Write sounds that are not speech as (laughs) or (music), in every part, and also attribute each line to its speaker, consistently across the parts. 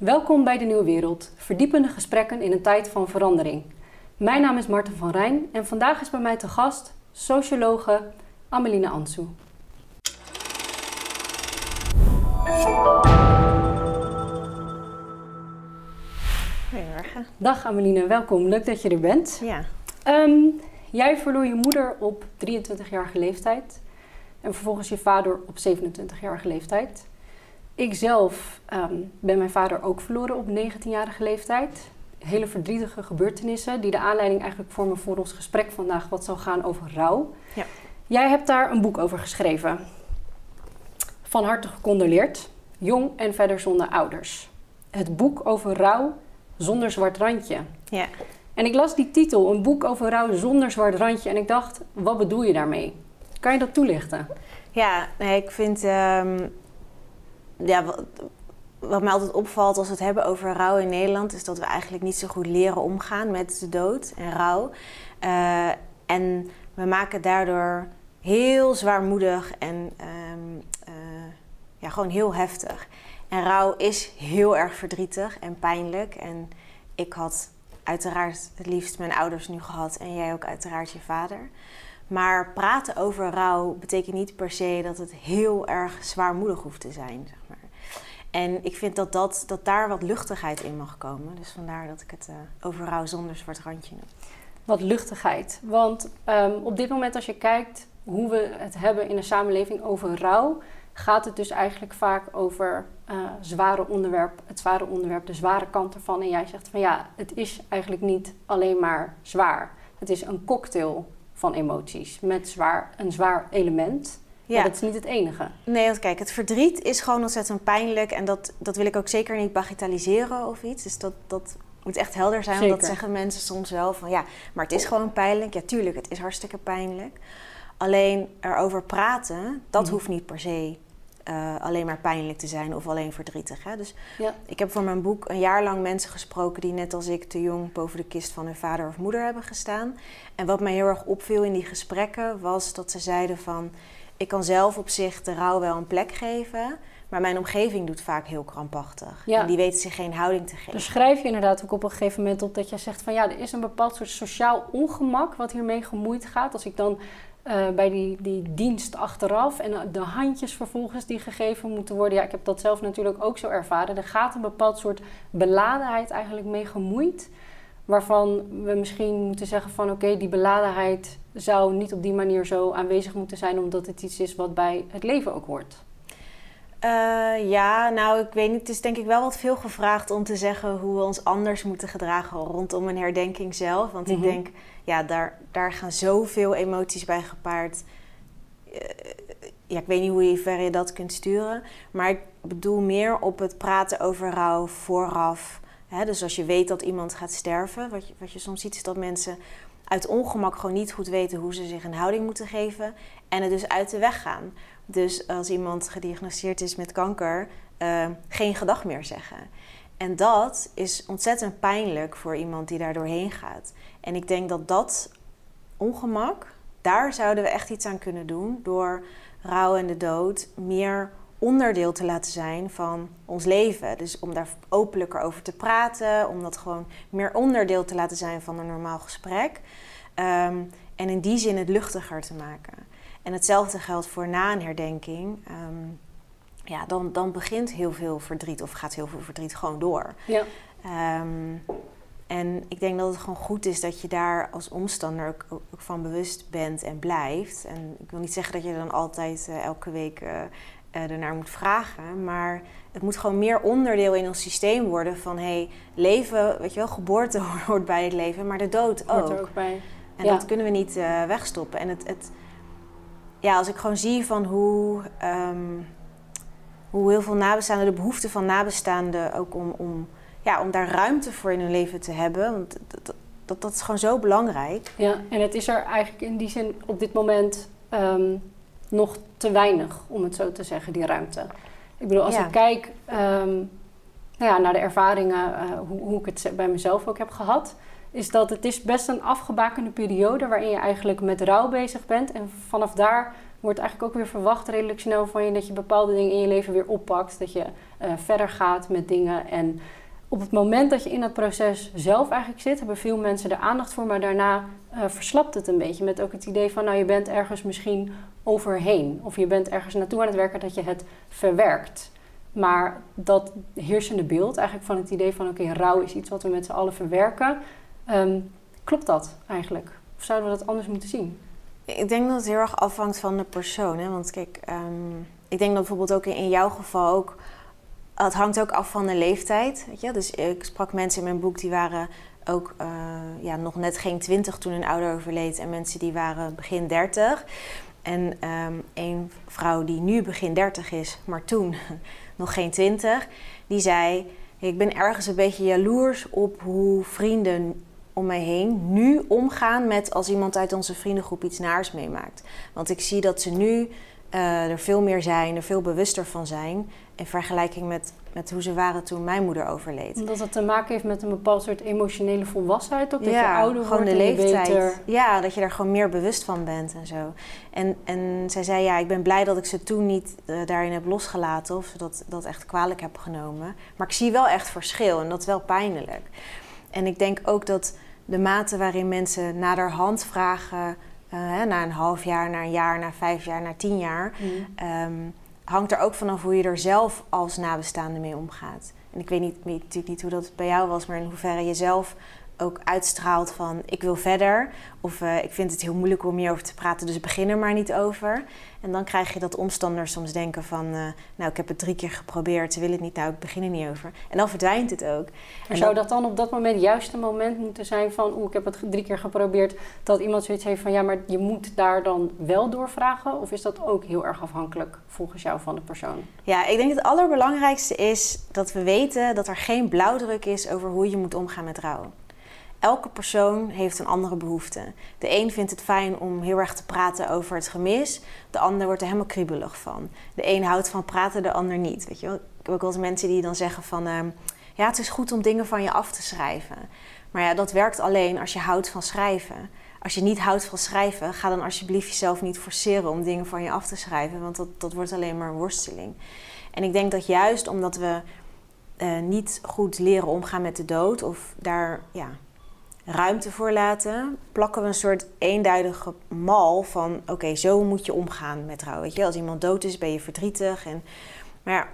Speaker 1: Welkom bij de Nieuwe Wereld, verdiepende gesprekken in een tijd van verandering. Mijn naam is Marten van Rijn en vandaag is bij mij te gast sociologe Ameline Ansu.
Speaker 2: Goedemorgen.
Speaker 1: Dag Ameline, welkom. Leuk dat je er bent.
Speaker 2: Ja.
Speaker 1: Ehm, jij verloor je moeder op 23-jarige leeftijd en vervolgens je vader op 27-jarige leeftijd. Ik zelf ehm, ben mijn vader ook verloren op 19-jarige leeftijd. Hele verdrietige gebeurtenissen die de aanleiding eigenlijk vormen voor ons gesprek vandaag, wat zal gaan over rouw.
Speaker 2: Ja.
Speaker 1: Jij hebt daar een boek over geschreven. Van harte gecondoleerd. Jong en verder zonder ouders. Het boek over rouw zonder zwart randje.
Speaker 2: Ja.
Speaker 1: En ik las die titel, een boek over rouw zonder zwart randje. En ik dacht, wat bedoel je daarmee? Kan je dat toelichten?
Speaker 2: Ja, nee, ik vind... ehm, ja, wat, mij altijd opvalt als we het hebben over rouw in Nederland... is dat we eigenlijk niet zo goed leren omgaan met de dood en rouw. Eh, en we maken daardoor heel zwaarmoedig en ehm, eh, ja, gewoon heel heftig. En rouw is heel erg verdrietig en pijnlijk. En ik had uiteraard het liefst mijn ouders nu gehad en jij ook uiteraard je vader. Maar praten over rouw betekent niet per se dat het heel erg zwaarmoedig hoeft te zijn. En ik vind dat, dat, dat daar wat luchtigheid in mag komen. Dus vandaar dat ik het eh, over rouw zonder zwart randje noem.
Speaker 1: Wat luchtigheid. Want ehm, op dit moment als je kijkt hoe we het hebben in de samenleving over rouw... gaat het dus eigenlijk vaak over eh, zware onderwerp, het zware onderwerp, de zware kant ervan. En jij zegt van ja, het is eigenlijk niet alleen maar zwaar. Het is een cocktail van emoties met zwaar, een zwaar element. Ja. Maar dat is niet het enige.
Speaker 2: Nee, want kijk, het verdriet is gewoon ontzettend pijnlijk. En dat, dat wil ik ook zeker niet bagatelliseren of iets. Dus dat, dat moet echt helder zijn. Want dat zeggen mensen soms wel van ja, maar het is gewoon pijnlijk. Ja, tuurlijk, het is hartstikke pijnlijk. Alleen erover praten, dat
Speaker 1: Mhm.
Speaker 2: hoeft niet per se eh, alleen maar pijnlijk te zijn of alleen verdrietig. Hè? Dus
Speaker 1: Ja.
Speaker 2: ik heb voor mijn boek een jaar lang mensen gesproken die net als ik te jong boven de kist van hun vader of moeder hebben gestaan. En wat mij heel erg opviel in die gesprekken was dat ze zeiden van ik kan zelf op zich de rouw wel een plek geven, maar mijn omgeving doet vaak heel krampachtig.
Speaker 1: Ja.
Speaker 2: En die weten zich geen houding te geven.
Speaker 1: Dus schrijf je inderdaad ook op een gegeven moment op dat je zegt van ja, er is een bepaald soort sociaal ongemak wat hiermee gemoeid gaat. Als ik dan eh, bij die, die dienst achteraf en de handjes vervolgens die gegeven moeten worden. Ja, ik heb dat zelf natuurlijk ook zo ervaren. Er gaat een bepaald soort beladenheid eigenlijk mee gemoeid. Waarvan we misschien moeten zeggen van oké, die beladenheid zou niet op die manier zo aanwezig moeten zijn. Omdat het iets is wat bij het leven ook hoort.
Speaker 2: Eh, ja, nou, ik weet niet. Het is denk ik wel wat veel gevraagd om te zeggen hoe we ons anders moeten gedragen rondom een herdenking zelf. Want
Speaker 1: Mhm.
Speaker 2: ik denk, ja, daar, daar gaan zoveel emoties bij gepaard. Eh, ja, ik weet niet hoe je ver je dat kunt sturen. Maar ik bedoel meer op het praten over rouw vooraf. Hè, dus als je weet dat iemand gaat sterven, wat je, wat je soms ziet, is dat mensen uit ongemak gewoon niet goed weten hoe ze zich een houding moeten geven. En het dus uit de weg gaan. Dus als iemand gediagnosticeerd is met kanker, eh, geen gedag meer zeggen. En dat is ontzettend pijnlijk voor iemand die daar doorheen gaat. En ik denk dat dat ongemak, daar zouden we echt iets aan kunnen doen door rouw en de dood meer onderdeel te laten zijn van ons leven. Dus om daar openlijker over te praten, om dat gewoon meer onderdeel te laten zijn van een normaal gesprek. Ehm, en in die zin het luchtiger te maken. En hetzelfde geldt voor na een herdenking. Ehm, ja, dan, dan begint heel veel verdriet, of gaat heel veel verdriet gewoon door.
Speaker 1: Ja.
Speaker 2: Ehm, en ik denk dat het gewoon goed is dat je daar als omstander ook, van bewust bent en blijft. En ik wil niet zeggen dat je dan altijd eh, elke week eh, eh, ernaar moet vragen. Maar het moet gewoon meer onderdeel in ons systeem worden van hey, leven, weet je wel, geboorte (laughs) hoort bij het leven, maar de dood
Speaker 1: Hoort
Speaker 2: ook.
Speaker 1: er ook bij.
Speaker 2: En
Speaker 1: Ja.
Speaker 2: dat kunnen we niet eh, wegstoppen. En het, het, ja, als ik gewoon zie van hoe, ehm, hoe heel veel nabestaanden, de behoefte van nabestaanden ook om, om, ja, om daar ruimte voor in hun leven te hebben. Want dat, dat, dat, dat is gewoon zo belangrijk.
Speaker 1: Ja, en het is er eigenlijk in die zin op dit moment ehm, nog te weinig, om het zo te zeggen, die ruimte. Ik bedoel, als
Speaker 2: Ja.
Speaker 1: ik kijk ehm, nou ja, naar de ervaringen, eh, hoe, hoe ik het bij mezelf ook heb gehad, is dat het is best een afgebakende periode waarin je eigenlijk met rouw bezig bent. En vanaf daar wordt eigenlijk ook weer verwacht redelijk snel van je dat je bepaalde dingen in je leven weer oppakt. Dat je uh, verder gaat met dingen. En op het moment dat je in dat proces zelf eigenlijk zit, hebben veel mensen er aandacht voor, maar daarna uh, verslapt het een beetje. Met ook het idee van, nou je bent ergens misschien overheen. Of je bent ergens naartoe aan het werken dat je het verwerkt. Maar dat heersende beeld eigenlijk van het idee van, oké, rouw is iets wat we met z'n allen verwerken. Um, klopt dat eigenlijk? Of zouden we dat anders moeten zien?
Speaker 2: Ik denk dat het heel erg afhangt van de persoon. Hè? Want kijk, um, ik denk dat bijvoorbeeld ook in jouw geval ook het hangt ook af van de leeftijd. Weet je? Dus ik sprak mensen in mijn boek die waren ook uh, ja, nog net geen twintig toen een ouder overleed. En mensen die waren begin dertig. En um, een vrouw die nu begin dertig is, maar toen (laughs) nog geen twintig, die zei: Ik ben ergens een beetje jaloers op hoe vrienden om mij heen nu omgaan met als iemand uit onze vriendengroep iets naars meemaakt. Want ik zie dat ze nu uh, er veel meer zijn, er veel bewuster van zijn. In vergelijking met, met hoe ze waren toen mijn moeder overleed.
Speaker 1: Omdat het te maken heeft met een bepaald soort emotionele volwassenheid. Ook dat
Speaker 2: ja,
Speaker 1: je ouder
Speaker 2: gewoon
Speaker 1: wordt
Speaker 2: de leeftijd.
Speaker 1: beter...
Speaker 2: Ja, dat je daar gewoon meer bewust van bent en zo. En, en zij zei, ja, ik ben blij dat ik ze toen niet uh, daarin heb losgelaten. Of dat, dat echt kwalijk heb genomen. Maar ik zie wel echt verschil en dat is wel pijnlijk. En ik denk ook dat de mate waarin mensen naderhand vragen uh, na een half jaar, na een jaar, na vijf jaar, na tien jaar, mm. um, hangt er ook vanaf hoe je er zelf als nabestaande mee omgaat. En ik weet niet, weet natuurlijk niet hoe dat bij jou was, maar in hoeverre je zelf ook uitstraalt van ik wil verder. Of uh, ik vind het heel moeilijk om hierover te praten, dus begin er maar niet over. En dan krijg je dat omstanders soms denken van... Uh, nou, ik heb het drie keer geprobeerd, ze willen het niet, nou, ik begin er niet over. En dan verdwijnt het ook.
Speaker 1: Maar zou dat dan op dat moment juist een moment moeten zijn van... oeh, ik heb het drie keer geprobeerd, dat iemand zoiets heeft van... ja, maar je moet daar dan wel doorvragen? Of is dat ook heel erg afhankelijk volgens jou van de persoon?
Speaker 2: Ja, ik denk het allerbelangrijkste is dat we weten... dat er geen blauwdruk is over hoe je moet omgaan met rouw. Elke persoon heeft een andere behoefte. De een vindt het fijn om heel erg te praten over het gemis. De ander wordt er helemaal kriebelig van. De een houdt van praten, de ander niet. Weet je wel? Ik heb ook wel eens mensen die dan zeggen van... Uh, ja, het is goed om dingen van je af te schrijven. Maar ja, dat werkt alleen als je houdt van schrijven. Als je niet houdt van schrijven, ga dan alsjeblieft jezelf niet forceren om dingen van je af te schrijven. Want dat, dat wordt alleen maar een worsteling. En ik denk dat juist omdat we uh, niet goed leren omgaan met de dood... of daar... Ja, ruimte voor laten, plakken we een soort eenduidige mal van: oké, zo moet je omgaan met rouw. Weet je, als iemand dood is, ben je verdrietig. En, maar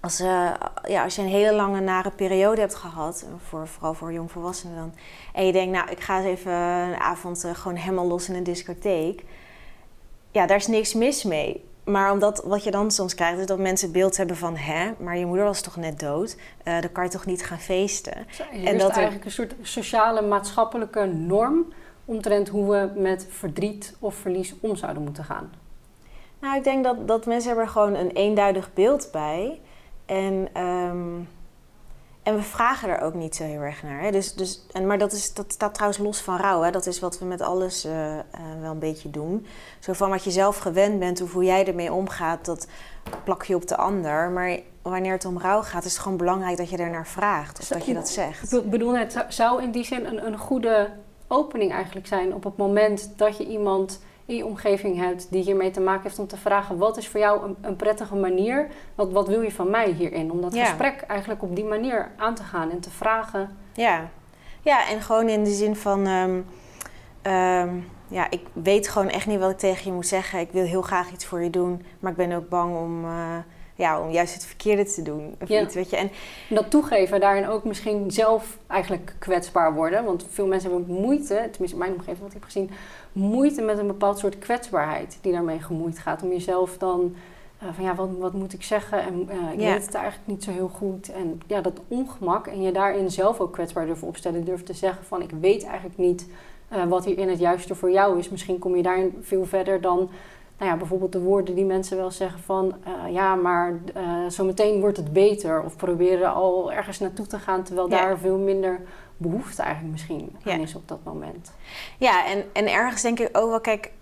Speaker 2: als, uh, ja, als je een hele lange nare periode hebt gehad, voor, vooral voor jongvolwassenen dan, en je denkt, nou, ik ga eens even een avond uh, gewoon helemaal los in een discotheek. Ja, daar is niks mis mee. Maar omdat wat je dan soms krijgt, is dat mensen het beeld hebben van... hè, maar je moeder was toch net dood? Uh, dan kan je toch niet gaan feesten?
Speaker 1: Zo, en dat er eigenlijk een soort sociale, maatschappelijke norm... omtrent hoe we met verdriet of verlies om zouden moeten gaan.
Speaker 2: Nou, ik denk dat, dat mensen hebben er gewoon een eenduidig beeld bij. En... Um, en we vragen er ook niet zo heel erg naar. Hè? Dus, dus, en, maar dat, is, dat staat trouwens los van rouw. Hè? Dat is wat we met alles uh, uh, wel een beetje doen. Zo van wat je zelf gewend bent, of hoe jij ermee omgaat, dat plak je op de ander. Maar wanneer het om rouw gaat, is het gewoon belangrijk dat je er naar vraagt. Of dat je dat zegt.
Speaker 1: Ik bedoel, het zou in die zin een, een goede opening eigenlijk zijn op het moment dat je iemand in je omgeving hebt die hiermee te maken heeft om te vragen: wat is voor jou een, een prettige manier? Wat, wat wil je van mij hierin? Om dat ja. gesprek eigenlijk op die manier aan te gaan en te vragen.
Speaker 2: Ja, ja en gewoon in de zin van. Um, um, ja, ik weet gewoon echt niet wat ik tegen je moet zeggen. Ik wil heel graag iets voor je doen, maar ik ben ook bang om. Uh, ja, om juist het verkeerde te doen. Of
Speaker 1: ja.
Speaker 2: iets, weet je. En,
Speaker 1: en dat toegeven, daarin ook misschien zelf eigenlijk kwetsbaar worden. Want veel mensen hebben moeite, tenminste in mijn omgeving wat ik heb gezien, moeite met een bepaald soort kwetsbaarheid die daarmee gemoeid gaat. Om jezelf dan uh, van ja, wat, wat, moet ik zeggen? En uh, ik ja. weet het eigenlijk niet zo heel goed. En ja, dat ongemak en je daarin zelf ook kwetsbaar durven opstellen. Durven te zeggen van ik weet eigenlijk niet uh, wat hierin het juiste voor jou is. Misschien kom je daarin veel verder dan nou ja, bijvoorbeeld de woorden die mensen wel zeggen van uh, ja, maar uh, zometeen wordt het beter. Of proberen al ergens naartoe te gaan, terwijl ja. daar veel minder behoefte eigenlijk misschien ja. aan is op dat moment.
Speaker 2: Ja, en, en ergens denk ik ook wel, kijk,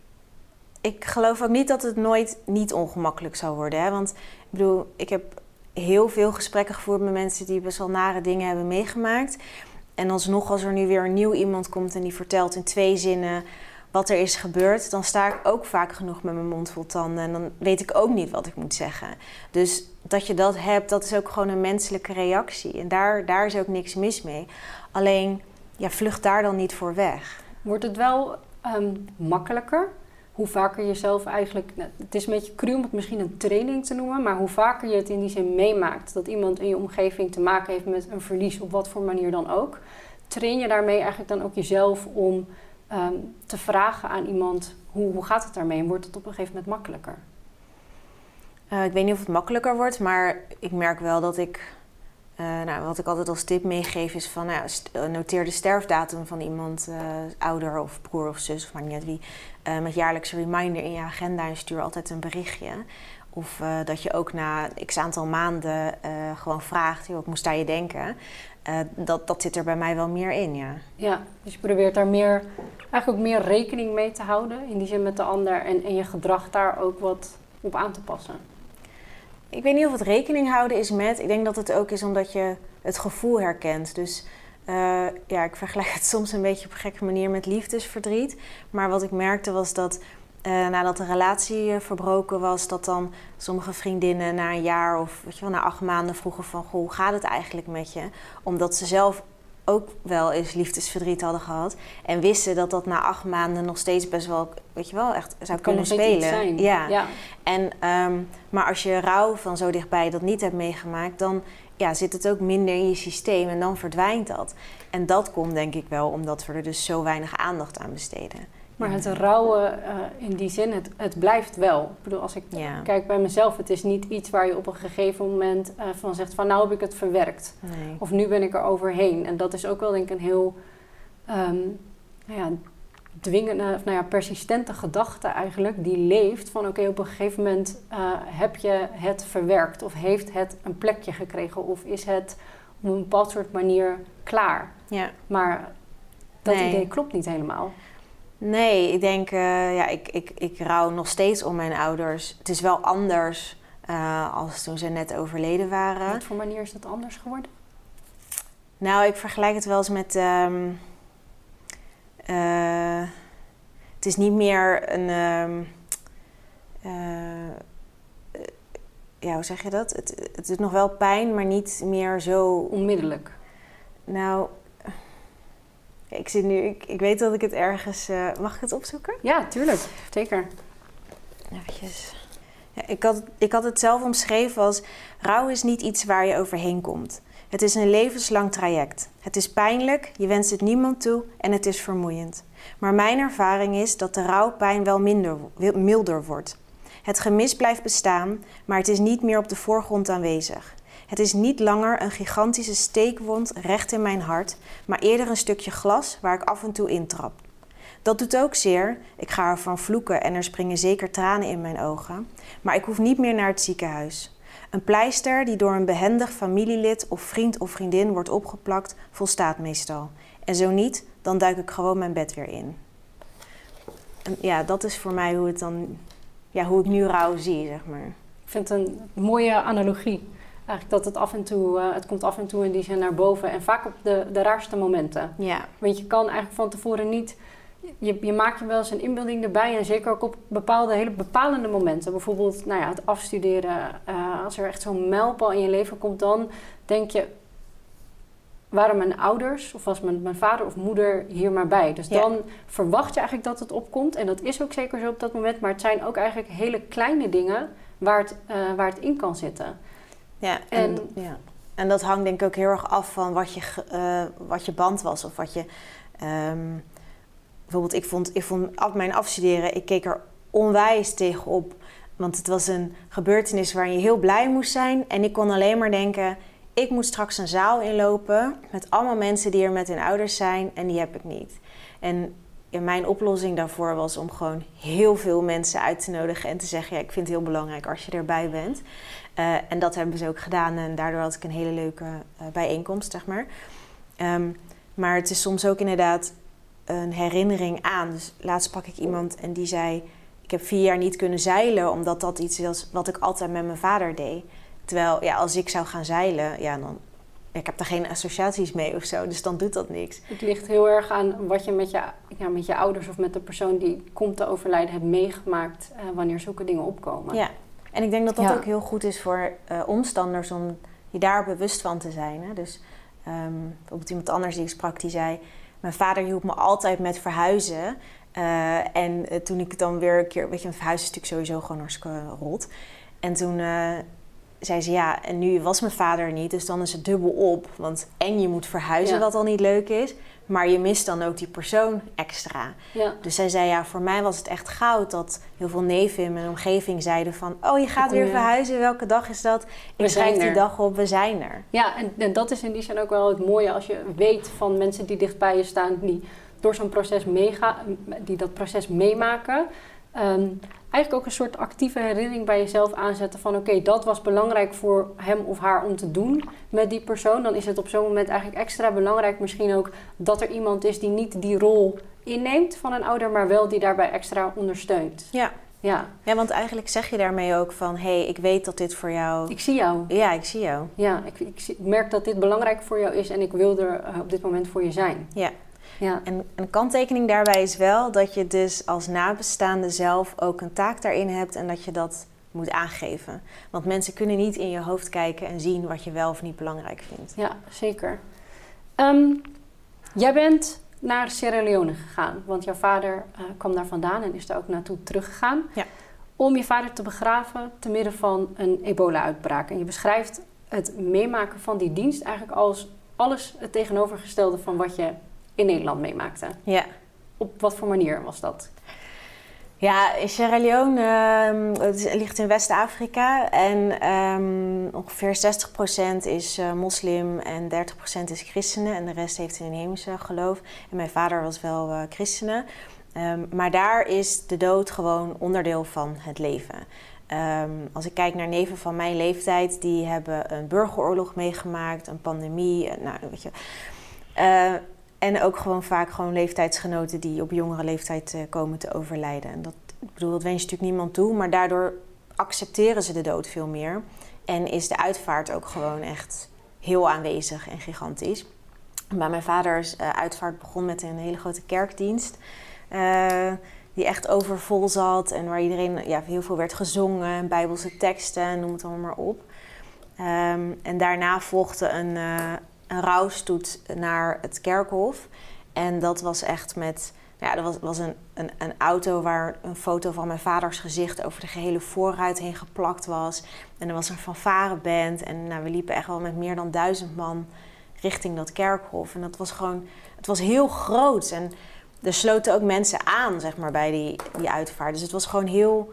Speaker 2: ik geloof ook niet dat het nooit niet ongemakkelijk zou worden. Hè? Want ik bedoel, ik heb heel veel gesprekken gevoerd met mensen die best wel nare dingen hebben meegemaakt. En alsnog, als er nu weer een nieuw iemand komt en die vertelt in twee zinnen wat er is gebeurd, dan sta ik ook vaak genoeg met mijn mond vol tanden. En dan weet ik ook niet wat ik moet zeggen. Dus dat je dat hebt, dat is ook gewoon een menselijke reactie. En daar, daar is ook niks mis mee. Alleen, ja, vlucht daar dan niet voor weg.
Speaker 1: Wordt het wel ehm, makkelijker? Hoe vaker je zelf eigenlijk... Nou, het is een beetje cru om het misschien een training te noemen... maar hoe vaker je het in die zin meemaakt... dat iemand in je omgeving te maken heeft met een verlies... op wat voor manier dan ook... train je daarmee eigenlijk dan ook jezelf om Ehm, te vragen aan iemand hoe, hoe gaat het daarmee en wordt het op een gegeven moment makkelijker?
Speaker 2: Uh, ik weet niet of het makkelijker wordt, maar ik merk wel dat ik. Uh, nou, wat ik altijd als tip meegeef is van nou, eh, noteer de sterfdatum van iemand, ouder of broer of zus of maar niet wie, met jaarlijkse reminder in je agenda en stuur altijd een berichtje. Of dat je ook na x aantal maanden gewoon vraagt, wat moest daar je denken? Dat, dat zit er bij mij wel meer in, ja.
Speaker 1: Ja, dus je probeert daar meer eigenlijk ook meer rekening mee te houden, in die zin met de ander, en, en je gedrag daar ook wat op aan te passen?
Speaker 2: Ik weet niet of het rekening houden is met. Ik denk dat het ook is omdat je het gevoel herkent. Dus uh, ja, ik vergelijk het (laughs) soms een beetje op een gekke manier met liefdesverdriet. Maar wat ik merkte was dat uh, nadat de relatie uh, verbroken was, dat dan sommige vriendinnen na een jaar of weet je wel, na acht maanden vroegen van goh, hoe gaat het eigenlijk met je? Omdat ze zelf ook wel eens liefdesverdriet hadden gehad. En wisten dat dat na acht maanden nog steeds best wel, weet je wel, echt zou kunnen spelen.
Speaker 1: Ja. ja.
Speaker 2: En, um, maar als je rouw van zo dichtbij dat niet hebt meegemaakt, dan ja, zit het ook minder in je systeem en dan verdwijnt dat. En dat komt denk ik wel omdat we er dus zo weinig aandacht aan besteden.
Speaker 1: Maar het rouwen uh, in die zin, het, het blijft wel. Ik bedoel, als ik kijk bij mezelf, het is niet iets waar je op een gegeven moment uh, van zegt van nou heb ik het verwerkt.
Speaker 2: Nee.
Speaker 1: Of nu ben ik er overheen. En dat is ook wel denk ik een heel um, nou ja, dwingende, nou ja, persistente gedachte eigenlijk, die leeft van oké, op een gegeven moment uh, heb je het verwerkt of heeft het een plekje gekregen of is het op een bepaald soort manier klaar.
Speaker 2: Ja.
Speaker 1: Maar dat nee. idee klopt niet helemaal.
Speaker 2: Nee, ik denk, uh, ja, ik, ik, ik rouw nog steeds om mijn ouders. Het is wel anders uh, als toen ze net overleden waren.
Speaker 1: Wat voor manier is dat anders geworden?
Speaker 2: Nou, ik vergelijk het wel eens met. Um, uh, het is niet meer een. Um, ja, hoe zeg je dat? Het, het is nog wel pijn, maar niet meer zo.
Speaker 1: Onmiddellijk.
Speaker 2: Nou, ik, zit nu, ik, ik weet dat ik het ergens. Uh, mag ik het opzoeken?
Speaker 1: Ja, tuurlijk. Zeker.
Speaker 2: Even. Ja, ik, had, ik had het zelf omschreven als: rouw is niet iets waar je overheen komt. Het is een levenslang traject. Het is pijnlijk, je wenst het niemand toe en het is vermoeiend. Maar mijn ervaring is dat de rouwpijn wel minder, milder wordt. Het gemis blijft bestaan, maar het is niet meer op de voorgrond aanwezig. Het is niet langer een gigantische steekwond recht in mijn hart, maar eerder een stukje glas waar ik af en toe intrap. Dat doet ook zeer. Ik ga ervan vloeken en er springen zeker tranen in mijn ogen. Maar ik hoef niet meer naar het ziekenhuis. Een pleister die door een behendig familielid of vriend of vriendin wordt opgeplakt, volstaat meestal. En zo niet, dan duik ik gewoon mijn bed weer in. En ja, dat is voor mij hoe, het dan, ja, hoe ik nu rouw zie, zeg maar.
Speaker 1: Ik vind het een mooie analogie. Eigenlijk dat het af en toe, uh, het komt af en toe in die zin naar boven. En vaak op de, de raarste momenten.
Speaker 2: Ja.
Speaker 1: Want je kan eigenlijk van tevoren niet... Je, je maakt je wel eens een inbeelding erbij. En zeker ook op bepaalde, hele bepalende momenten. Bijvoorbeeld nou ja, het afstuderen. Uh, als er echt zo'n mijlpaal in je leven komt, dan denk je... Waren mijn ouders of was mijn, mijn vader of moeder hier maar bij? Dus
Speaker 2: Ja.
Speaker 1: dan verwacht je eigenlijk dat het opkomt. En dat is ook zeker zo op dat moment. Maar het zijn ook eigenlijk hele kleine dingen waar het, uh, waar het in kan zitten.
Speaker 2: Ja, en, ja. en dat hangt denk ik ook heel erg af van wat je, uh, wat je band was. Of wat je... Um, bijvoorbeeld, ik vond, ik vond af mijn afstuderen... Ik keek er onwijs tegenop. Want het was een gebeurtenis waar je heel blij moest zijn. En ik kon alleen maar denken... Ik moet straks een zaal inlopen met allemaal mensen die er met hun ouders zijn. En die heb ik niet. En ja, mijn oplossing daarvoor was om gewoon heel veel mensen uit te nodigen. En te zeggen, ja, ik vind het heel belangrijk als je erbij bent. Uh, en dat hebben ze ook gedaan en daardoor had ik een hele leuke uh, bijeenkomst, zeg maar. Um, maar het is soms ook inderdaad een herinnering aan. Dus laatst sprak ik iemand en die zei... ik heb vier jaar niet kunnen zeilen... omdat dat iets was wat ik altijd met mijn vader deed. Terwijl, ja, als ik zou gaan zeilen, ja, dan ik heb daar geen associaties mee of zo, dus dan doet dat niks.
Speaker 1: Het ligt heel erg aan wat je met je, ja, met je ouders of met de persoon die komt te overlijden hebt meegemaakt uh, wanneer zulke dingen opkomen.
Speaker 2: Ja, en ik denk dat dat ook heel goed is voor uh, omstanders om je daar bewust van te zijn. Hè? Dus um, bijvoorbeeld iemand anders die ik sprak, die zei... Mijn vader hielp me altijd met verhuizen. Uh, en toen ik dan weer een keer... Weet je, een verhuizen is natuurlijk sowieso gewoon hartstikke rot. En toen zei ze ja, en nu was mijn vader niet, dus dan is het dubbel op. Want en je moet verhuizen, wat al niet leuk is, maar je mist dan ook die persoon extra. Ja. Dus zij zei ja, voor mij was het echt goud dat heel veel neven in mijn omgeving zeiden van, oh je gaat weer verhuizen, welke dag is dat? Ik schrijf die dag op, we zijn er.
Speaker 1: Ja, en, en dat is in die zin ook wel het mooie als je weet van mensen die dicht bij je staan, die door zo'n proces meegaan, die dat proces meemaken. Ehm, eigenlijk ook een soort actieve herinnering bij jezelf aanzetten van oké, dat was belangrijk voor hem of haar om te doen met die persoon. Dan is het op zo'n moment eigenlijk extra belangrijk misschien ook dat er iemand is die niet die rol inneemt van een ouder, maar wel die daarbij extra ondersteunt.
Speaker 2: Ja. Ja. ja, want eigenlijk zeg je daarmee ook van... hé, hey, ik weet dat dit voor jou...
Speaker 1: Ik zie jou.
Speaker 2: Ja, ik zie jou.
Speaker 1: Ja, ik, ik, merk dat dit belangrijk voor jou is... en ik wil er eh, op dit moment voor je zijn.
Speaker 2: Ja. Ja. En een kanttekening daarbij is wel dat je dus als nabestaande zelf ook een taak daarin hebt en dat je dat moet aangeven. Want mensen kunnen niet in je hoofd kijken en zien wat je wel of niet belangrijk vindt.
Speaker 1: Ja, zeker. Ehm, jij bent naar Sierra Leone gegaan, want jouw vader uh, kwam daar vandaan en is daar ook naartoe teruggegaan. Ja. Om je vader te begraven te midden van een ebola-uitbraak. En je beschrijft het meemaken van die dienst eigenlijk als alles het tegenovergestelde van wat je in Nederland meemaakte. Ja. Op wat voor manier was dat?
Speaker 2: Ja, Sierra Leone uh, het ligt in West-Afrika en um, ongeveer 60% is uh, moslim en 30% is christenen en de rest heeft een inheemse geloof. En mijn vader was wel uh, christenen. Um, maar daar is de dood gewoon onderdeel van het leven. Um, als ik kijk naar neven van mijn leeftijd, die hebben een burgeroorlog meegemaakt, een pandemie, nou, weet je. En ook gewoon vaak gewoon leeftijdsgenoten die op jongere leeftijd uh, komen te overlijden. En dat, ik bedoel, dat wens je natuurlijk niemand toe, maar daardoor accepteren ze de dood veel meer. En is de uitvaart ook gewoon echt heel aanwezig en gigantisch. Bij mijn vaders uh, uitvaart begon met een hele grote kerkdienst. Uh, die echt overvol zat en waar iedereen ja, heel veel werd gezongen, bijbelse teksten, noem het allemaal maar op. Um, en daarna volgde een, een rouwstoet naar het kerkhof. En dat was echt met. Ja, er was, was een, een, een, auto waar een foto van mijn vaders gezicht over de gehele voorruit heen geplakt was. En er was een fanfareband. En nou, we liepen echt wel met meer dan duizend man richting dat kerkhof. En dat was gewoon. Het was heel groot. En er sloten ook mensen aan, zeg maar, bij die, die uitvaart. Dus het was gewoon heel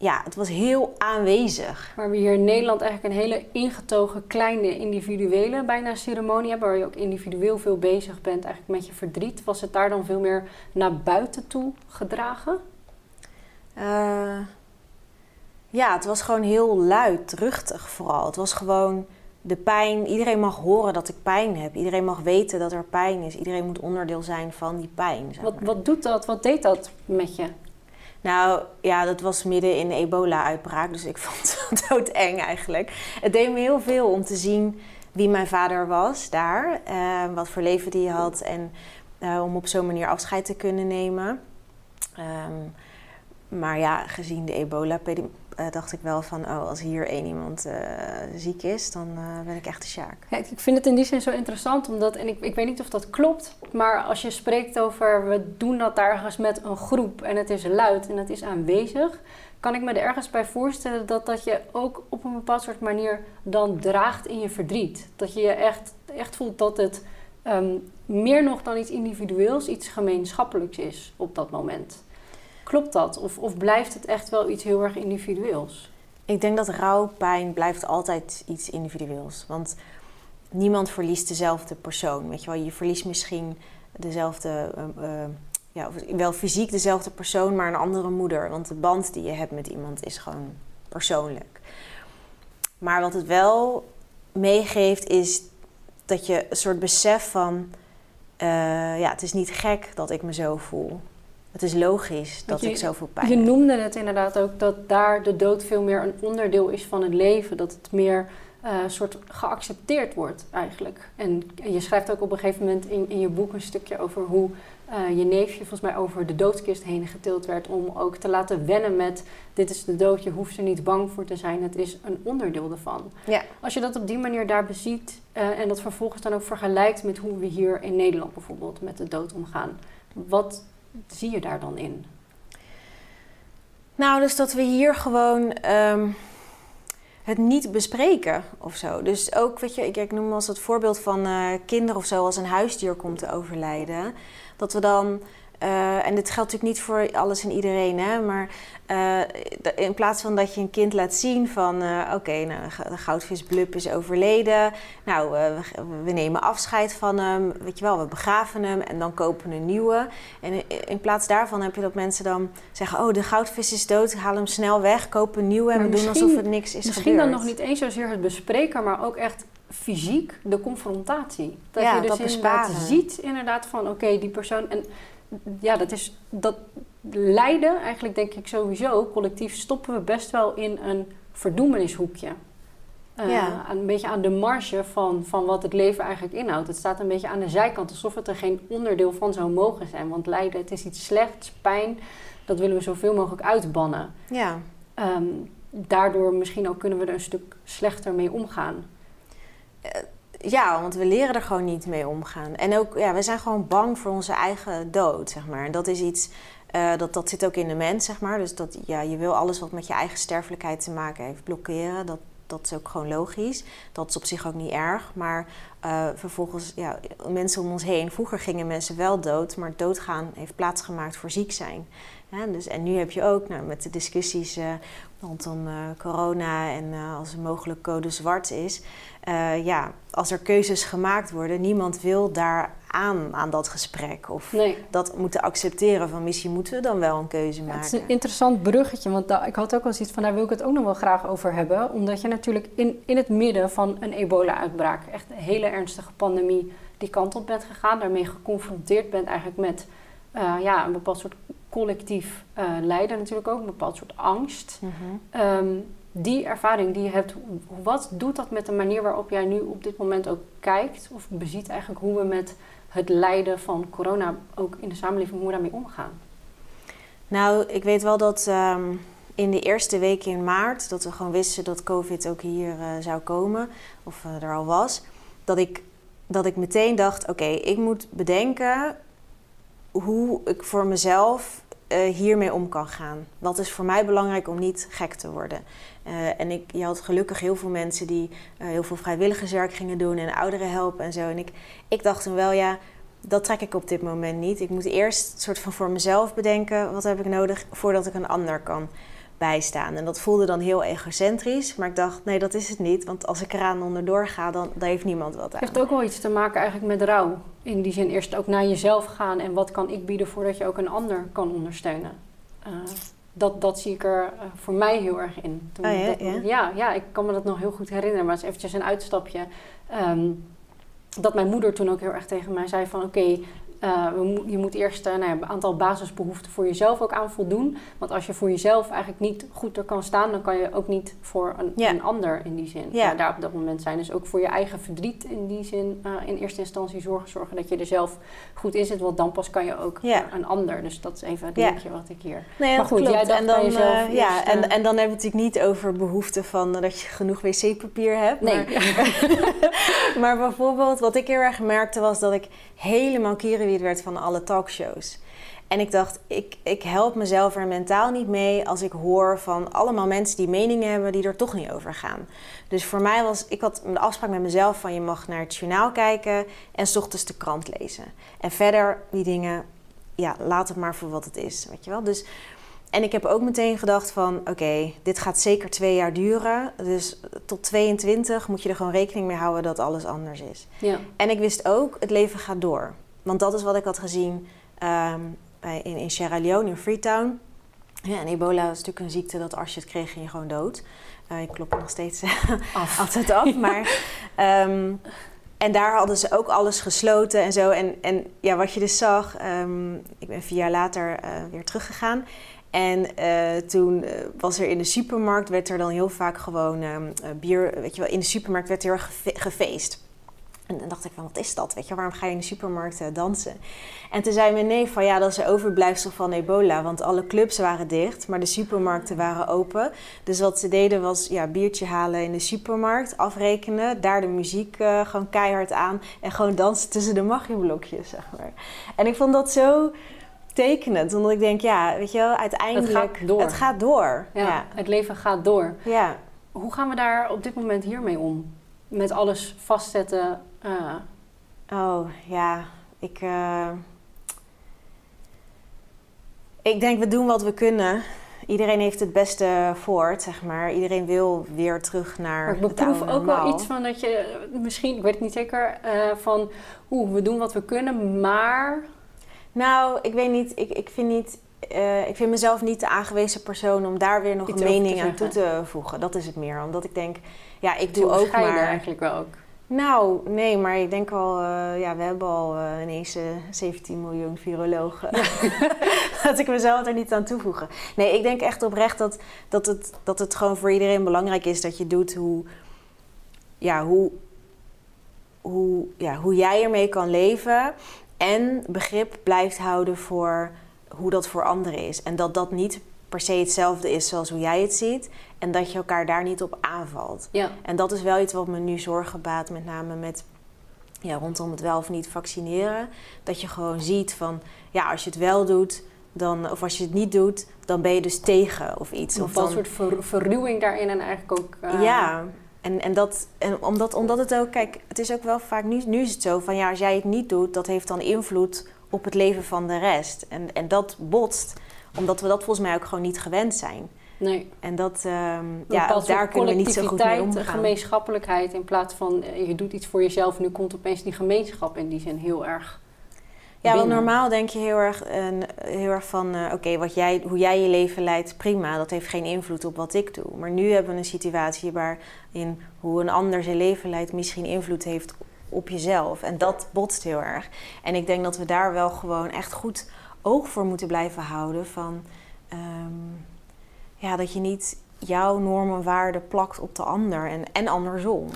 Speaker 2: ja, het was heel aanwezig.
Speaker 1: Waar we hier in Nederland eigenlijk een hele ingetogen, kleine, individuele bijna ceremonie hebben, waar je ook individueel veel bezig bent eigenlijk met je verdriet. Was het daar dan veel meer naar buiten toe gedragen?
Speaker 2: Uh, ja, het was gewoon heel luidruchtig vooral. Het was gewoon de pijn. Iedereen mag horen dat ik pijn heb. Iedereen mag weten dat er pijn is. Iedereen moet onderdeel zijn van die pijn.
Speaker 1: Zeg maar. wat, wat doet dat? Wat deed dat met je?
Speaker 2: Nou ja, dat was midden in de ebola-uitbraak, dus ik (laughs) vond het doodeng eigenlijk. Het deed me heel veel om te zien wie mijn vader was daar, uh, wat voor leven die had en uh, om op zo'n manier afscheid te kunnen nemen. Um, maar ja, gezien de ebola-uh, dacht ik wel van, oh, als hier één iemand uh, ziek is, dan uh, ben ik echt de sjaak.
Speaker 1: Ja, ik vind het in die zin zo interessant, omdat, en ik, ik weet niet of dat klopt, maar als je spreekt over, we doen dat ergens met een groep en het is luid en het is aanwezig, kan ik me er ergens bij voorstellen dat dat je ook op een bepaald soort manier dan draagt in je verdriet. Dat je je echt, echt voelt dat het um, meer nog dan iets individueels, iets gemeenschappelijks is op dat moment. Klopt dat? Of, of blijft het echt wel iets heel erg individueels?
Speaker 2: Ik denk dat rouwpijn blijft altijd iets individueels. Want niemand verliest dezelfde persoon. Weet je wel, je verliest misschien dezelfde, uh, ja, wel fysiek dezelfde persoon, maar een andere moeder. Want de band die je hebt met iemand is gewoon persoonlijk. Maar wat het wel meegeeft is dat je een soort besef van, uh, ja, het is niet gek dat ik me zo voel. Het is logisch dat ik zoveel pijn
Speaker 1: Je noemde het inderdaad ook dat daar de dood veel meer een onderdeel is van het leven. Dat het meer uh, soort geaccepteerd wordt eigenlijk. En, je schrijft ook op een gegeven moment in, in je boek een stukje over hoe uh, je neefje volgens mij over de doodskist heen getild werd om ook te laten wennen met dit is de dood, je hoeft er niet bang voor te zijn, het is een onderdeel ervan. Ja. Als je dat op die manier daar beziet uh, en dat vervolgens dan ook vergelijkt met hoe we hier in Nederland bijvoorbeeld met de dood omgaan, wat zie je daar dan in?
Speaker 2: Nou, dus dat we hier gewoon um, het niet bespreken of zo. Dus ook, weet je, ik, ik noem als het voorbeeld van uh, kinderen of zo, als een huisdier komt te overlijden dat we dan. Uh, en dit geldt natuurlijk niet voor alles en iedereen, hè, maar uh, in plaats van dat je een kind laat zien van uh, oké, okay, nou, de goudvis Blub is overleden, nou we, we, nemen afscheid van hem, weet je wel, we begraven hem en dan kopen we een nieuwe. En in, in, plaats daarvan heb je dat mensen dan zeggen, oh de goudvis is dood, haal hem snel weg, koop een nieuwe en we doen alsof er niks is
Speaker 1: misschien gebeurd. Misschien dan nog niet eens zozeer het bespreken, maar ook echt fysiek de confrontatie. Dat je dus dat inderdaad ziet inderdaad van oké, die persoon. En ja, dat is dat lijden, eigenlijk denk ik sowieso, collectief stoppen we best wel in een verdoemenishoekje. Uh, ja. Een beetje aan de marge van, van wat het leven eigenlijk inhoudt. Het staat een beetje aan de zijkant, alsof het er geen onderdeel van zou mogen zijn. Want lijden, het is iets slechts, pijn, dat willen we zoveel mogelijk uitbannen. Ja. Ehm, daardoor misschien ook kunnen we er een stuk slechter mee omgaan.
Speaker 2: Eh, ja, want we leren er gewoon niet mee omgaan. En ook, ja, we zijn gewoon bang voor onze eigen dood, zeg maar. En dat is iets, uh, dat, dat zit ook in de mens, zeg maar. Dus dat, ja, je wil alles wat met je eigen sterfelijkheid te maken heeft blokkeren. Dat, dat is ook gewoon logisch. Dat is op zich ook niet erg. Maar uh, vervolgens, ja, mensen om ons heen. Vroeger gingen mensen wel dood, maar doodgaan heeft plaatsgemaakt voor ziek zijn. Dus, en nu heb je ook nou, met de discussies uh, rondom uh, corona en als er mogelijk code zwart is. ja, als er keuzes gemaakt worden, niemand wil daar aan, aan dat gesprek. Of dat moeten accepteren van misschien moeten we dan wel een keuze maken.
Speaker 1: het is een interessant bruggetje, want ik had ook al zoiets van daar wil ik het ook nog wel graag over hebben. Omdat je natuurlijk in, in het midden van een ebola-uitbraak, echt een hele ernstige pandemie, die kant op bent gegaan. Daarmee geconfronteerd bent eigenlijk met ja, een bepaald soort collectief uh, lijden natuurlijk ook, een bepaald soort angst. Mhm. Ehm, die ervaring die je hebt, wat doet dat met de manier waarop jij nu op dit moment ook kijkt? Of beziet eigenlijk hoe we met het lijden van corona ook in de samenleving, hoe we daarmee omgaan?
Speaker 2: Nou, ik weet wel dat ehm, in de eerste weken in maart, dat we gewoon wisten dat COVID ook hier uh, zou komen, of uh, er al was, dat ik, dat ik meteen dacht: oké, ik moet bedenken hoe ik voor mezelf uh, hiermee om kan gaan. Wat is voor mij belangrijk om niet gek te worden? Uh, en ik, je had gelukkig heel veel mensen die uh, heel veel vrijwilligerswerk gingen doen en ouderen helpen en zo. En ik, ik dacht toen wel, ja, dat trek ik op dit moment niet. Ik moet eerst soort van voor mezelf bedenken, wat heb ik nodig voordat ik een ander kan bijstaan. En dat voelde dan heel egocentrisch, maar ik dacht, nee, dat is het niet. Want als ik eraan onderdoor ga, dan, dan heeft niemand wat aan.
Speaker 1: Het heeft ook wel iets te maken eigenlijk met rouw. In die zin eerst ook naar jezelf gaan en wat kan ik bieden voordat je ook een ander kan ondersteunen. Uh, dat, dat zie ik er uh, voor mij heel erg in.
Speaker 2: Toen oh ja,
Speaker 1: dat,
Speaker 2: ja?
Speaker 1: ja? Ja, ik kan me dat nog heel goed herinneren, maar het is eventjes een uitstapje. Um, dat mijn moeder toen ook heel erg tegen mij zei van... oké, uh, je moet eerst uh, nou ja, een aantal basisbehoeften voor jezelf ook aan voldoen. Want als je voor jezelf eigenlijk niet goed er kan staan, dan kan je ook niet voor een, een ander in die zin ja. daar op dat moment zijn. Dus ook voor je eigen verdriet in die zin in eerste instantie zorgen, zorgen dat je er zelf goed in zit. Want dan pas kan je ook een ander. Dus dat is even het dingetje wat ik hier.
Speaker 2: Nee, maar goed, jij dacht en dan, jezelf ja, en, en dan hebben we het natuurlijk niet over behoeften van dat je genoeg wc-papier hebt.
Speaker 1: Nee.
Speaker 2: Maar, (laughs) maar bijvoorbeeld, wat ik heel erg merkte was dat ik helemaal kieren werd van alle talkshows. En ik dacht, ik, ik help mezelf er mentaal niet mee als ik hoor van allemaal mensen die meningen hebben die er toch niet over gaan. Dus voor mij was, ik had de afspraak met mezelf van je mag naar het journaal kijken en s ochtends de krant lezen. En verder die dingen, ja, laat het maar voor wat het is, weet je wel. Dus, en ik heb ook meteen gedacht van, oké, dit gaat zeker twee jaar duren. Dus tot 22 moet je er gewoon rekening mee houden dat alles anders is. Ja. En ik wist ook, het leven gaat door. Want dat is wat ik had gezien ehm, bij, in, in Sierra Leone, in Freetown. Ja, en ebola is natuurlijk een ziekte dat als je het kreeg, ging je gewoon dood. Uh, ik klop nog steeds (laughs) af. altijd af. Maar, um, en daar hadden ze ook alles gesloten en zo. En, en ja, wat je dus zag, um, ik ben vier jaar later uh, weer teruggegaan. En eh, toen eh, was er in de supermarkt, werd er dan heel vaak gewoon ehm, eh, bier, weet je wel, in de supermarkt werd er heel erg gefeest. En dan dacht ik van, wat is dat? Weet je, waarom ga je in de supermarkt eh, dansen? En toen zei mijn neef van, ja, dat is een overblijfsel van ebola. Want alle clubs waren dicht, maar de supermarkten waren open. Dus wat ze deden was, ja, biertje halen in de supermarkt, afrekenen. Daar de muziek eh, gewoon keihard aan. En gewoon dansen tussen de magieblokjes, zeg maar. En ik vond dat zo tekenend. Omdat ik denk, ja, weet je wel, uiteindelijk...
Speaker 1: gaat door.
Speaker 2: Het gaat door.
Speaker 1: Ja,
Speaker 2: Ja.
Speaker 1: het leven gaat door.
Speaker 2: ja.
Speaker 1: Hoe gaan we daar op dit moment hiermee om? Met alles vastzetten. Eh,
Speaker 2: Oh, ja. Ik, eh, ik denk, we doen wat we kunnen. Iedereen heeft het beste voor, zeg maar. Iedereen wil weer terug naar
Speaker 1: maar ik beproef ook wel iets van dat je, misschien, ik weet het niet zeker, eh, van oeh, we doen wat we kunnen, maar
Speaker 2: Nou, ik weet niet. Ik, ik, vind niet eh, ik vind mezelf niet de aangewezen persoon om daar weer nog
Speaker 1: Iets
Speaker 2: een mening aan toe te voegen. Dat is het meer. Omdat ik denk, ja, ik doe ook maar...
Speaker 1: eigenlijk wel ook.
Speaker 2: Nou, nee, maar ik denk al, eh, ja, we hebben al eh, ineens eh, 17 miljoen virologen. (laughs) dat ik mezelf er niet aan toevoegen. Nee, ik denk echt oprecht dat, dat, het, dat het gewoon voor iedereen belangrijk is dat je doet hoe, ja, hoe, hoe, ja, hoe jij ermee kan leven. En begrip blijft houden voor hoe dat voor anderen is. En dat dat niet per se hetzelfde is zoals hoe jij het ziet. En dat je elkaar daar niet op aanvalt.
Speaker 1: Ja,
Speaker 2: En dat is wel iets wat me nu zorgen baat, met name met ja, rondom het wel of niet vaccineren. Dat je gewoon ziet van, ja, als je het wel doet, dan, of als je het niet doet, dan ben je dus tegen of iets.
Speaker 1: of
Speaker 2: dan,
Speaker 1: een soort ver- verruwing daarin en eigenlijk ook... eh,
Speaker 2: ja, en, en, dat, en omdat, omdat het ook, kijk, het is ook wel vaak, nu, nu is het zo van, ja, als jij het niet doet, dat heeft dan invloed op het leven van de rest. En, en dat botst, omdat we dat volgens mij ook gewoon niet gewend zijn.
Speaker 1: Nee,
Speaker 2: En dat, ehm, ja, daar kunnen we niet zo goed mee omgaan.
Speaker 1: gemeenschappelijkheid in plaats van eh, je doet iets voor jezelf. Nu komt opeens die gemeenschap in die zin heel erg
Speaker 2: Ja, want normaal denk je heel erg, eh, heel erg van, eh, oké, wat jij, hoe jij je leven leidt, prima, dat heeft geen invloed op wat ik doe. Maar nu hebben we een situatie waarin hoe een ander zijn leven leidt misschien invloed heeft op jezelf. En dat botst heel erg. En ik denk dat we daar wel gewoon echt goed oog voor moeten blijven houden van, ehm, ja, dat je niet jouw normen en waarden plakt op de ander en, en andersom.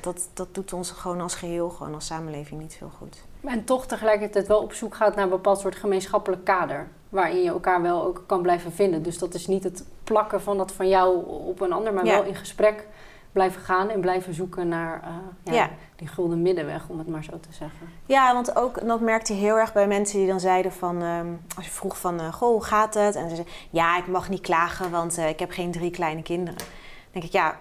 Speaker 2: Dat, dat doet ons gewoon als geheel, gewoon als samenleving niet veel goed.
Speaker 1: En toch tegelijkertijd wel op zoek gaat naar een bepaald soort gemeenschappelijk kader. Waarin je elkaar wel ook kan blijven vinden. Dus dat is niet het plakken van dat van jou op een ander, maar
Speaker 2: Ja.
Speaker 1: wel in gesprek blijven gaan en blijven zoeken naar eh, ja,
Speaker 2: Ja.
Speaker 1: die gulden middenweg, om het maar zo te zeggen.
Speaker 2: Ja, want ook, dat merkte je heel erg bij mensen die dan zeiden van... ehm, als je vroeg van, eh, goh, hoe gaat het? En ze zeiden, ja, ik mag niet klagen, want eh, ik heb geen drie kleine kinderen. Dan denk ik, ja,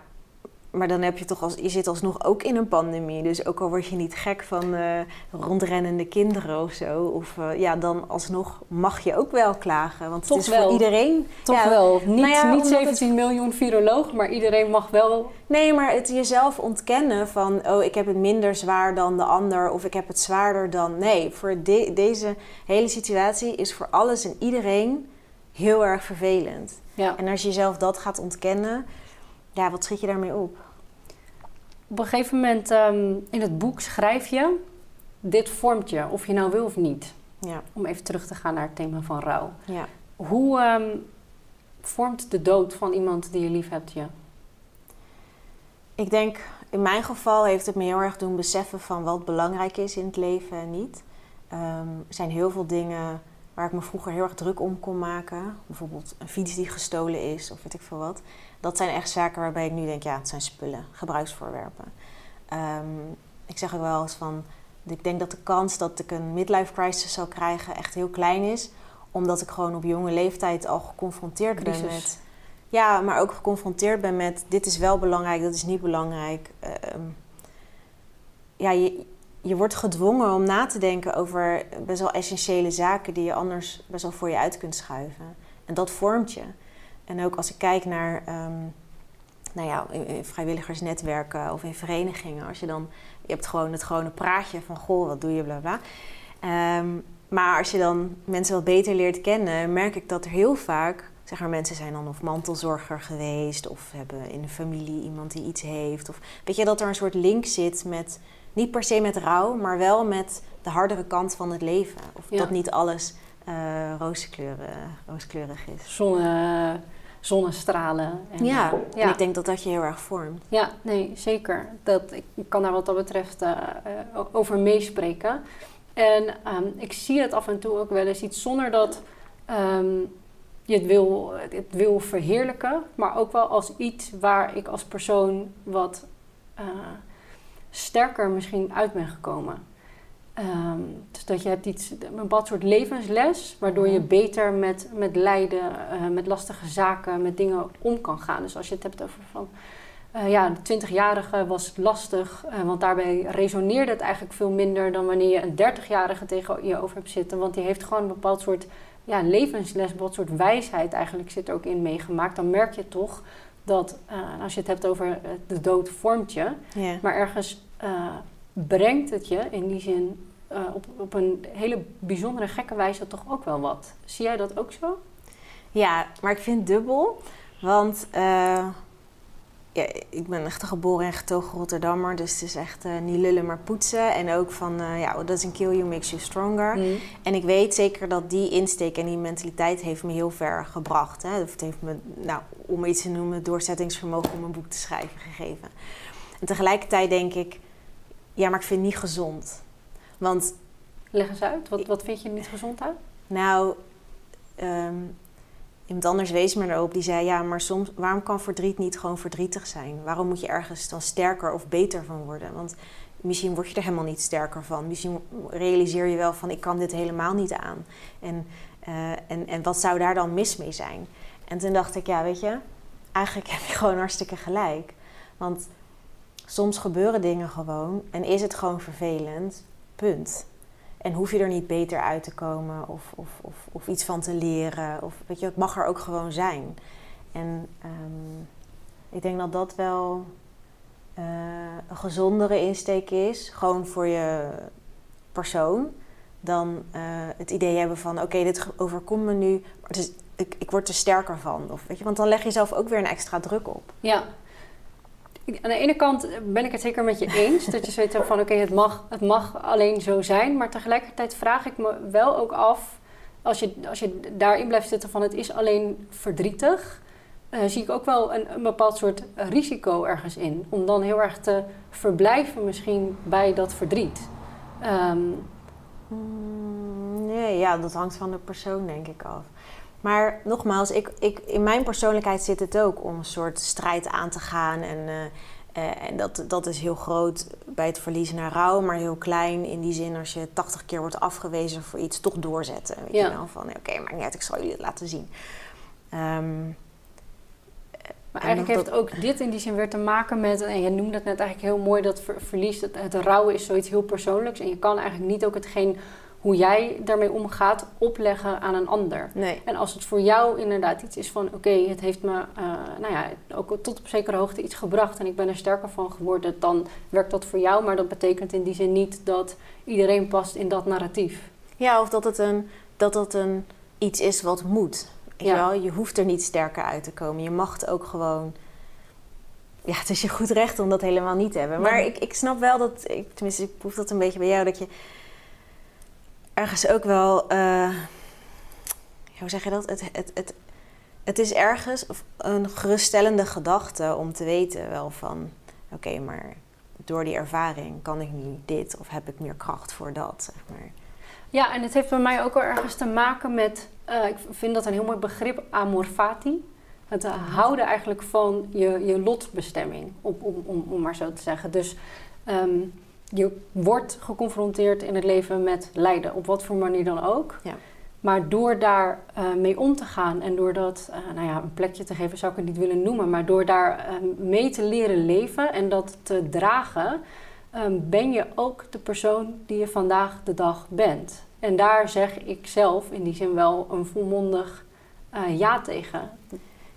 Speaker 2: maar dan heb je toch als... Je zit alsnog ook in een pandemie. Dus ook al word je niet gek van eh, rondrennende kinderen of zo... Of eh, ja, dan alsnog mag je ook wel klagen. Want
Speaker 1: Toch
Speaker 2: het is
Speaker 1: wel.
Speaker 2: voor iedereen...
Speaker 1: Toch
Speaker 2: Ja,
Speaker 1: wel. Niet,
Speaker 2: nou ja,
Speaker 1: niet
Speaker 2: omdat het-
Speaker 1: 17 miljoen virologen, maar iedereen mag wel.
Speaker 2: Nee, maar het jezelf ontkennen van... oh, ik heb het minder zwaar dan de ander... of ik heb het zwaarder dan... Nee, voor de- deze hele situatie is voor alles en iedereen heel erg vervelend.
Speaker 1: Ja.
Speaker 2: En als je jezelf dat gaat ontkennen... ja, wat schiet je daarmee op?
Speaker 1: Op een gegeven moment ehm, in het boek schrijf je: dit vormt je, of je nou wil of niet.
Speaker 2: Ja,
Speaker 1: Om even terug te gaan naar het thema van rouw.
Speaker 2: ja.
Speaker 1: Hoe ehm, vormt de dood van iemand die je lief hebt je?
Speaker 2: Ik denk, in mijn geval heeft het me heel erg doen beseffen... van wat belangrijk is in het leven en niet. Ehm, er zijn heel veel dingen waar ik me vroeger heel erg druk om kon maken. Bijvoorbeeld een fiets die gestolen is of weet ik veel wat. Dat zijn echt zaken waarbij ik nu denk, ja, het zijn spullen, gebruiksvoorwerpen. Ehm, ik zeg ook wel eens van, ik denk dat de kans dat ik een midlife crisis zal krijgen echt heel klein is. Omdat ik gewoon op jonge leeftijd al geconfronteerd ben met... Ja, maar ook geconfronteerd ben met, dit is wel belangrijk, dat is niet belangrijk. Ehm, ja, je, je wordt gedwongen om na te denken over best wel essentiële zaken die je anders best wel voor je uit kunt schuiven. En dat vormt je. En ook als ik kijk naar ehm, nou ja, in, in vrijwilligersnetwerken of in verenigingen, als je dan, je hebt gewoon het gewone praatje van goh, wat doe je, bla bla. Ehm, maar als je dan mensen wat beter leert kennen, merk ik dat er heel vaak, zeg maar, mensen zijn dan of mantelzorger geweest of hebben in de familie iemand die iets heeft. Of weet je dat er een soort link zit met niet per se met rouw, maar wel met de hardere kant van het leven. Of
Speaker 1: Ja.
Speaker 2: dat niet alles uh, rooskleurig is.
Speaker 1: Zonne, zonnestralen.
Speaker 2: En, ja, ja. En ik denk dat dat je heel erg vormt.
Speaker 1: Ja, nee, zeker. Dat, ik kan daar wat dat betreft uh, over meespreken. En um, ik zie het af en toe ook wel eens iets zonder dat um, je het wil, het wil verheerlijken, maar ook wel als iets waar ik als persoon wat uh, sterker misschien uit ben gekomen. Um, dus dat je hebt iets, een bepaald soort levensles, waardoor je mhm. beter met, met lijden, uh, met lastige zaken, met dingen om kan gaan. Dus als je het hebt over van, uh, ja, de 20-jarige was lastig, uh, want daarbij resoneerde het eigenlijk veel minder dan wanneer je een 30-jarige tegen je over hebt zitten. Want die heeft gewoon een bepaald soort ja, levensles, wat soort wijsheid eigenlijk zit er ook in meegemaakt. Dan merk je toch dat, als je het hebt over de dood vormt je, maar ergens brengt het je in die zin op, op een hele bijzondere gekke wijze toch ook wel wat. Zie jij dat ook zo?
Speaker 2: Ja, maar ik vind het dubbel. Want ja, ik ben echt een geboren en getogen Rotterdammer. Dus het is echt uh, niet lullen, maar poetsen. En ook van, uh, ja, what doesn't kill you makes you stronger. Mm. En ik weet zeker dat die insteek en die mentaliteit heeft me heel ver gebracht. Hè. Het heeft me, nou, om iets te noemen, doorzettingsvermogen om een boek te schrijven gegeven. En tegelijkertijd denk ik, ja, maar ik vind het niet gezond. Want...
Speaker 1: Leg eens uit, wat, wat vind je niet gezond uit?
Speaker 2: Nou, um, Iemand anders wees me erop die zei: Ja, maar soms, waarom kan verdriet niet gewoon verdrietig zijn? Waarom moet je ergens dan sterker of beter van worden? Want misschien word je er helemaal niet sterker van. Misschien realiseer je wel van: Ik kan dit helemaal niet aan. En, uh, en, en wat zou daar dan mis mee zijn? En toen dacht ik: Ja, weet je, eigenlijk (laughs) heb je gewoon hartstikke gelijk. Want soms gebeuren dingen gewoon en is het gewoon vervelend. Punt. En hoef je er niet beter uit te komen of, of, of, of iets van te leren. Of, weet je, het mag er ook gewoon zijn. En um, ik denk dat dat wel uh, een gezondere insteek is. Gewoon voor je persoon. Dan uh, het idee hebben van: oké, dit overkomt me nu. Maar het is, ik, ik word er sterker van. Of, weet je, want dan leg je zelf ook weer een extra druk op.
Speaker 1: Ja, aan de ene kant ben ik het zeker met je eens. dat je zoiets hebt van oké, het, mag, het mag alleen zo zijn. Maar tegelijkertijd vraag ik me wel ook af. Als je, als je daarin blijft zitten van het is alleen verdrietig. Uh, zie ik ook wel een, bepaald soort risico ergens in. Om dan heel erg te verblijven misschien bij dat verdriet. Um,
Speaker 2: nee, ja, dat hangt van de persoon denk ik af. Maar nogmaals, ik, ik, in mijn persoonlijkheid zit het ook om een soort strijd aan te gaan. En, uh, uh, en dat, dat is heel groot bij het verliezen naar rouw, maar heel klein in die zin als je 80 keer wordt afgewezen voor iets, toch doorzetten. Weet ja. je wel? Van oké, okay, maar niet uit, ik zal jullie het laten zien. Um,
Speaker 1: maar eigenlijk heeft ook dit in die zin weer te maken met, en je noemde het net eigenlijk heel mooi, dat ver, verlies, het, het rouwen is zoiets heel persoonlijks. En je kan eigenlijk niet ook hetgeen hoe jij daarmee omgaat opleggen aan een ander.
Speaker 2: Nee.
Speaker 1: En als het voor jou inderdaad iets is van oké, het heeft me uh, nou ja, ook tot op zekere hoogte iets gebracht en ik ben er sterker van geworden, dan werkt dat voor jou. Maar dat betekent in die zin niet dat iedereen past in dat narratief.
Speaker 2: Ja, of dat het een, dat het een iets is wat moet. Ja. Wel? Je hoeft er niet sterker uit te komen. Je mag het ook gewoon. Ja, het is je goed recht om dat helemaal niet te hebben. Maar ik, ik snap wel dat, ik, tenminste, ik proef dat een beetje bij jou, dat je ergens ook wel, uh, hoe zeg je dat? Het, het, het, het is ergens een geruststellende gedachte om te weten wel van, oké, maar door die ervaring kan ik nu dit of heb ik meer kracht voor dat, zeg maar.
Speaker 1: Ja, en het heeft bij mij ook wel ergens te maken met, uh, ik vind dat een heel mooi begrip, amor fati. Het houden eigenlijk van je, je lotbestemming, om, om, om, maar zo te zeggen. Dus um, je wordt geconfronteerd in het leven met lijden, op wat voor manier dan ook.
Speaker 2: Ja.
Speaker 1: Maar door daar uh, mee om te gaan en door dat uh, nou ja, een plekje te geven, zou ik het niet willen noemen, maar door daar uh, mee te leren leven en dat te dragen, um, ben je ook de persoon die je vandaag de dag bent. En daar zeg ik zelf in die zin wel een volmondig ja tegen.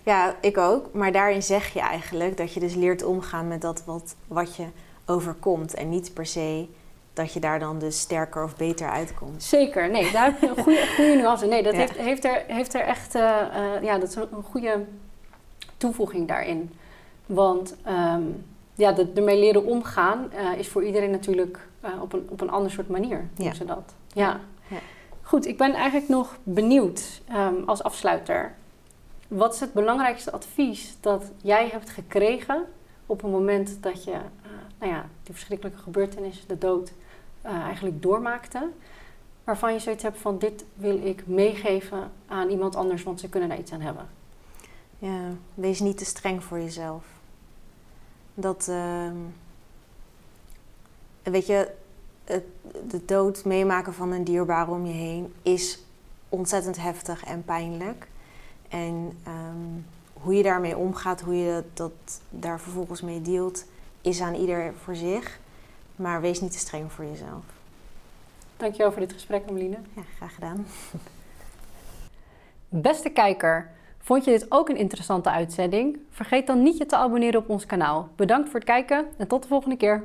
Speaker 2: Ja, ik ook. Maar daarin zeg je eigenlijk dat je dus leert omgaan met dat wat, wat je overkomt. En niet per se dat je daar dan dus sterker of beter uitkomt.
Speaker 1: Zeker, nee, daar heb je een goede, (laughs) goede nuance. Nee, dat heeft, heeft, er, heeft er echt, uh, uh, ja, dat is een goede toevoeging daarin. Want um, ja, de, ermee leren omgaan uh, is voor iedereen natuurlijk op, een, op een ander soort manier, doen ja. ze dat. Ja. ja. Goed, ik ben eigenlijk nog benieuwd ehm, als afsluiter. Wat is het belangrijkste advies dat jij hebt gekregen op het moment dat je nou ja, die verschrikkelijke gebeurtenis, de dood, uh, eigenlijk doormaakte? Waarvan je zoiets hebt van dit wil ik meegeven aan iemand anders, want ze kunnen daar iets aan hebben.
Speaker 2: Ja, wees niet te streng voor jezelf. Dat, uh, weet je, de dood meemaken van een dierbare om je heen is ontzettend heftig en pijnlijk. En um, hoe je daarmee omgaat, hoe je dat daar vervolgens mee deelt, is aan ieder voor zich. Maar wees niet te streng voor jezelf.
Speaker 1: Dankjewel voor dit gesprek, Ameline.
Speaker 2: Ja, graag gedaan. (laughs)
Speaker 1: Beste kijker, vond je dit ook een interessante uitzending? Vergeet dan niet je te abonneren op ons kanaal. Bedankt voor het kijken en tot de volgende keer.